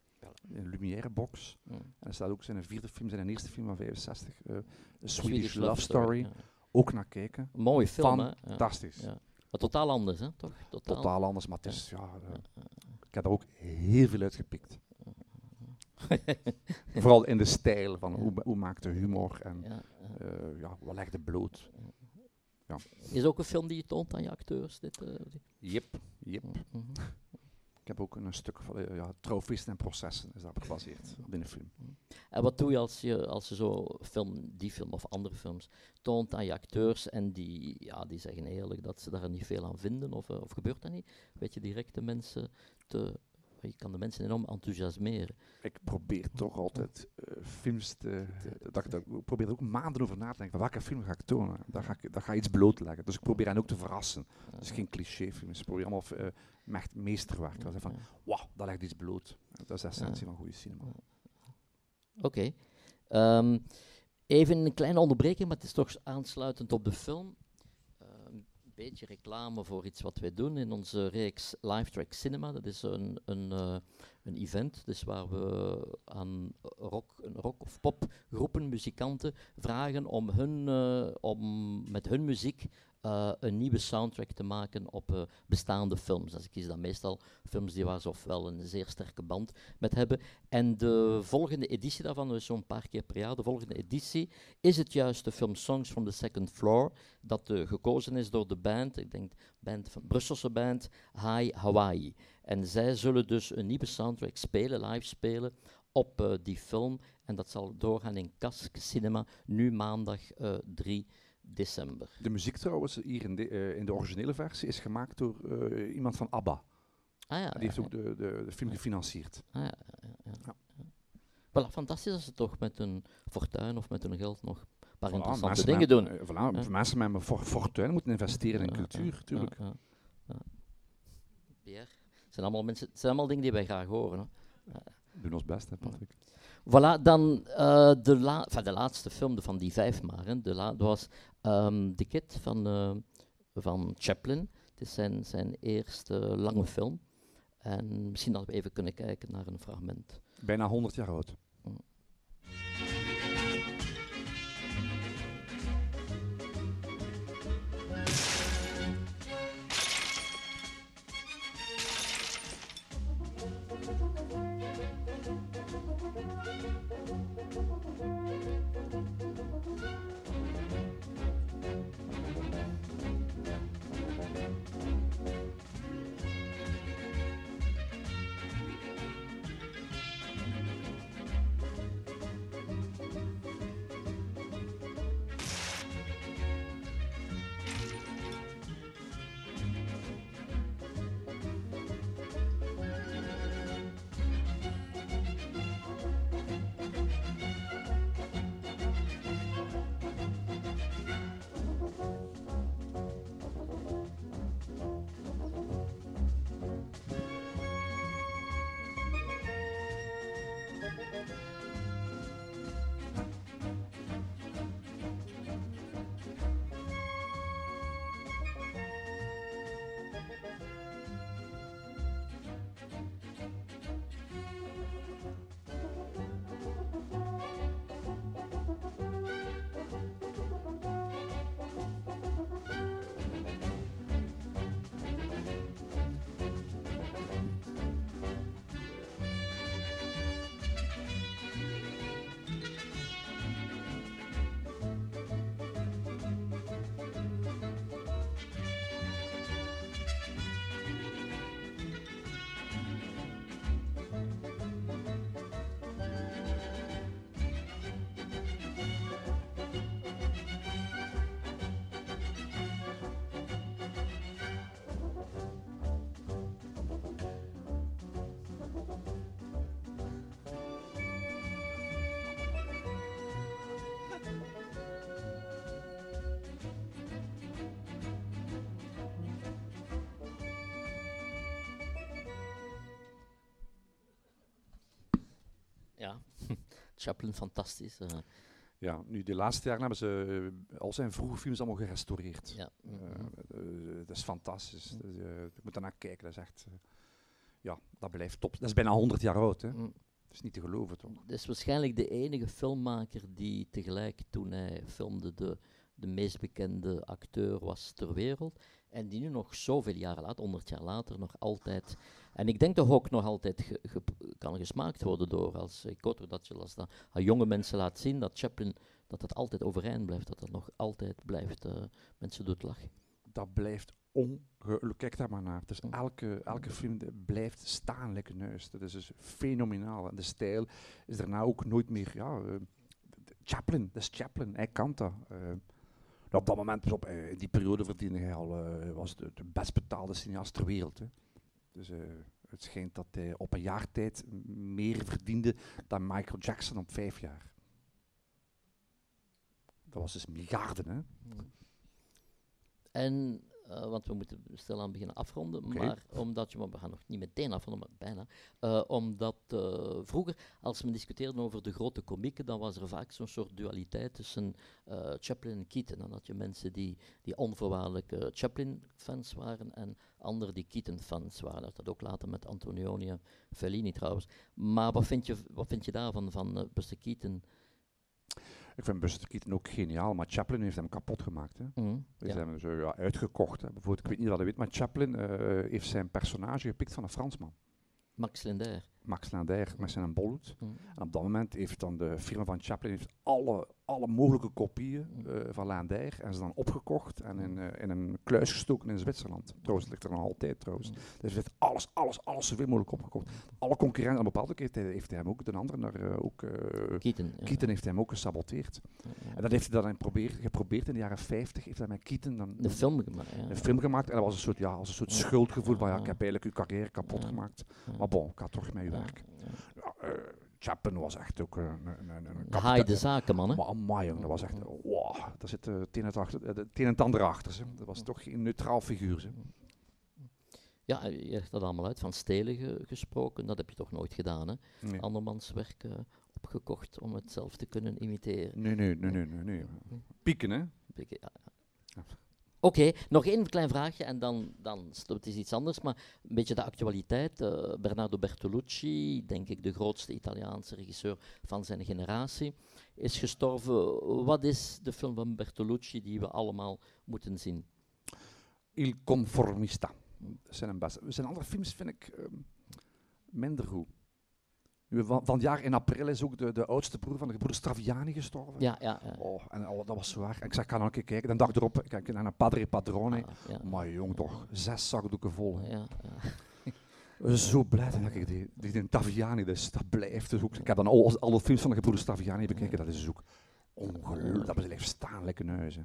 In de Lumière box. En er staat ook zijn vierde film, zijn eerste film van 65. eh, A Swedish, Swedish Love, Story. ja. Ook naar kijken. Een mooie film. Fantastisch. Ja. Maar totaal anders, hè? Toch? Totaal. Totaal anders, maar het is, ja, eh, ik heb er ook heel veel uitgepikt. Vooral in de stijl van Ja. hoe, hoe maakt de humor en Ja, ja. eh, ja, wat legt de bloot. Is ook een film die je toont aan je acteurs? Dit, die- Yep, yep. Ik heb ook een stuk van uh, ja, en processen is daarop gebaseerd op de film. En wat doe je als je, als je zo die film of andere films toont aan je acteurs en die, ja, die zeggen eerlijk dat ze daar niet veel aan vinden of, uh, of gebeurt dat niet? Weet je direct de mensen te je kan de mensen enorm enthousiasmeren. Ik probeer toch altijd uh, films te... dat, dat, ik probeer er ook maanden over na te denken. Welke film ga ik tonen? Daar ga ik, daar ga ik iets blootleggen. Dus ik probeer hen ook te verrassen. Dus geen clichéfilms. Ik probeer allemaal uh, echt meesterwerk. Dat van, wauw, dat legt iets bloot. Dat is de essentie van goede cinema. Oké. Okay. Um, even een kleine onderbreking, maar het is toch aansluitend op de film beetje reclame voor iets wat wij doen in onze reeks Live Track Cinema. Dat is een, een, uh, een event dus waar we aan rock, rock- of popgroepen, muzikanten vragen om, hun, uh, om met hun muziek uh, een nieuwe soundtrack te maken op uh, bestaande films. Dus ik kies dan meestal films die waar ze ofwel een zeer sterke band met hebben. En de volgende editie daarvan, dus zo'n paar keer per jaar, de volgende editie, is het juist de film Songs from the Second Floor, dat uh, gekozen is door de band, ik denk band van Brusselse band, High Hawaii. En zij zullen dus een nieuwe soundtrack spelen, live spelen, op die film. En dat zal doorgaan in Kask Cinema, nu maandag 3 december. De muziek trouwens, hier in de, uh, in de originele versie, is gemaakt door uh, iemand van ABBA. Ah, ja, Die heeft ook de, de, de film gefinancierd. Ah, ja, ja. Voilà, fantastisch als ze toch met een fortuin of met hun geld nog een paar voilà, interessante dingen doen. Uh, voilà. Mensen met een for fortuin moeten investeren in cultuur, natuurlijk. Pierre, het zijn allemaal, mensen, het zijn allemaal dingen die wij graag horen. Hè. We doen ons best, hè, Patrick. Voilà, dan uh, de, la de laatste film van die vijf maar. De dat was um, The Kid van, uh, van Chaplin. Het is zijn, zijn eerste lange film. En misschien dat we even kunnen kijken naar een fragment. Bijna 100 jaar oud. Chaplin, fantastisch. Uh. Ja, nu de laatste jaren hebben ze uh, al zijn vroege films allemaal gerestaureerd. Ja. Uh, dat is fantastisch. Mm. Dus, ik moet daarnaar kijken, dat is echt... ja, dat blijft top. Dat is bijna 100 jaar oud, hè. Mm. Dat is niet te geloven, toch? Dat is waarschijnlijk de enige filmmaker die tegelijk, toen hij filmde, de, de meest bekende acteur was ter wereld. En die nu nog zoveel jaren later, 100 jaar later, nog altijd. En ik denk toch ook nog altijd kan gesmaakt worden door, als ik hoop dat je als dat aan jonge mensen laat zien, dat Chaplin, dat dat altijd overeind blijft, dat dat nog altijd blijft, uh, mensen doet lachen. dat blijft ongelooflijk. Kijk daar maar naar. Dus elke, elke film blijft staan lekker neus. Dat is dus fenomenaal. En de stijl is daarna ook nooit meer... Ja, eh, Chaplin, dat is Chaplin. Hij kan dat. Eh, op dat moment, in die periode verdiende hij al... was de, de best betaalde cineast ter wereld. Hè. Dus eh, het schijnt dat hij op een jaar tijd meer verdiende dan Michael Jackson op vijf jaar. Dat was dus miljarden, hè? En, eh, want we moeten stilaan beginnen afronden, maar omdat je, maar we gaan nog niet meteen afronden, maar bijna. eh, omdat eh, vroeger, als men discuteerde over de grote komieken, dan was er vaak zo'n soort dualiteit tussen Chaplin en Keaton. Dan had je mensen die, die onvoorwaardelijk Chaplin-fans waren en anderen die Keaton-fans waren. Dat had ook later met Antonioni Fellini trouwens. Maar wat vind je, wat vind je daarvan, van Buster Keaton? Ik vind Buster Keaton ook geniaal, maar Chaplin heeft hem kapot gemaakt. Hè? Ja. hebben hem zo ja, uitgekocht. Hè. Bijvoorbeeld, ik weet niet wat je weet, maar Chaplin eh, heeft zijn personage gepikt van een Fransman. Max Linder. Max Linder met zijn bolhoed. Mhm. En op dat moment heeft dan de firma van Chaplin heeft alle, alle mogelijke kopieën eh, van Linder en ze dan opgekocht en in, eh, in een kluis gestoken in Zwitserland. Trouwens, het ligt er nog altijd trouwens. Mhm. Dus hij heeft alles, alles, alles zoveel mogelijk opgekocht. Alle concurrenten, op een bepaalde keer heeft hij, hem ook, de andere, naar, eh, ook, ja. Keaton heeft hem ook gesaboteerd. Ja, ja. En dat heeft hij dan geprobeerd, geprobeerd in de jaren 50, heeft hij met Keaton dan Een film gemaakt. Een film gemaakt. En dat was een soort, ja, als een soort schuldgevoel van ja, ik heb eigenlijk uw carrière kapot gemaakt. Maar bon, ik ga toch Ja, werk. ja. Eh, Chaplin was echt ook een, een, een, een Een haai de zakenman, hè? Maar amai, dat was echt, wow, daar zit eh, het een en het achter- eh, een en het ander achter. Ze. Dat was toch geen neutraal figuur. Ze. Ja, je legt dat allemaal uit. Van stelen ge- gesproken, dat heb je toch nooit gedaan, hè? Nee. Andermans werk eh, opgekocht om het zelf te kunnen imiteren. Nee, nee, nee, nee, nee, nee. Pieken, hè? Ja. Oké, nog één klein vraagje en dan, dan het is iets anders, maar een beetje de actualiteit. Eh, Bernardo Bertolucci, denk ik de grootste Italiaanse regisseur van zijn generatie, is gestorven. Wat is de film van Bertolucci die we allemaal moeten zien? Il Conformista. Zijn. Zijn andere films vind ik ehm, minder goed. Van, jaar in april is ook de, de oudste broer van de gebroeder Straviani gestorven. Ja, ja. ja. Oh, en oh, dat was zwaar. En ik zeg, ik ga nog een keer kijken. De dag erop, kijk naar een Padre Padrone. Ah, ja. Maar jong toch, zes zakdoeken vol. Ja. Ik zo blij dat ik die, die, die Taviani, dus dat blijft dus ook. Ik heb dan al, alle films van de gebroeders Taviani bekeken, dat is dus ook ongelooflijk. Dat blijft staan, lekker neus.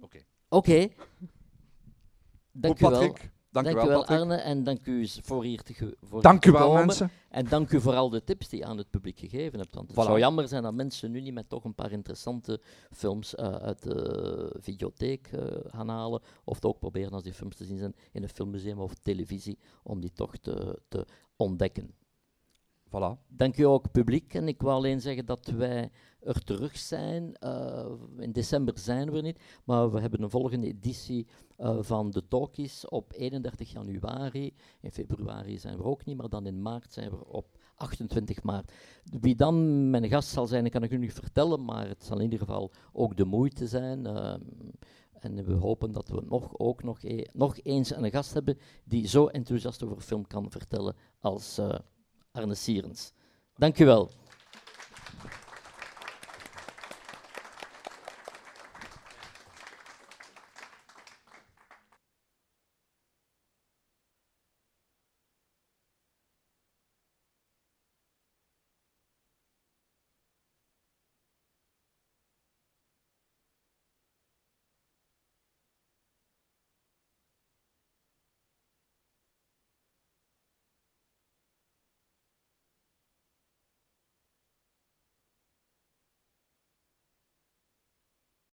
Oké. Oké. Dank u wel. Dank, Dank u wel, Patrick. Arne, en dank u voor hier te, voor Dank u wel, komen. mensen. En dank u voor al de tips die je aan het publiek gegeven hebt. Want het Voilà. zou jammer zijn dat mensen nu niet met toch een paar interessante films eh, uit de videotheek eh, gaan halen. Of het ook proberen als die films te zien zijn in een filmmuseum of televisie, om die toch te, te ontdekken. Voilà. Dank u ook, publiek. En ik wil alleen zeggen dat wij er terug zijn. Eh, in december zijn we er niet, maar we hebben een volgende editie eh, van de Talkies op 31 januari. In februari zijn we ook niet, maar dan in maart zijn we op 28 maart. Wie dan mijn gast zal zijn, kan ik u niet vertellen, maar het zal in ieder geval ook de moeite zijn. Ehm, en we hopen dat we nog, ook nog, e- nog eens een gast hebben die zo enthousiast over film kan vertellen als... eh, Arne Sierens. Dank u wel.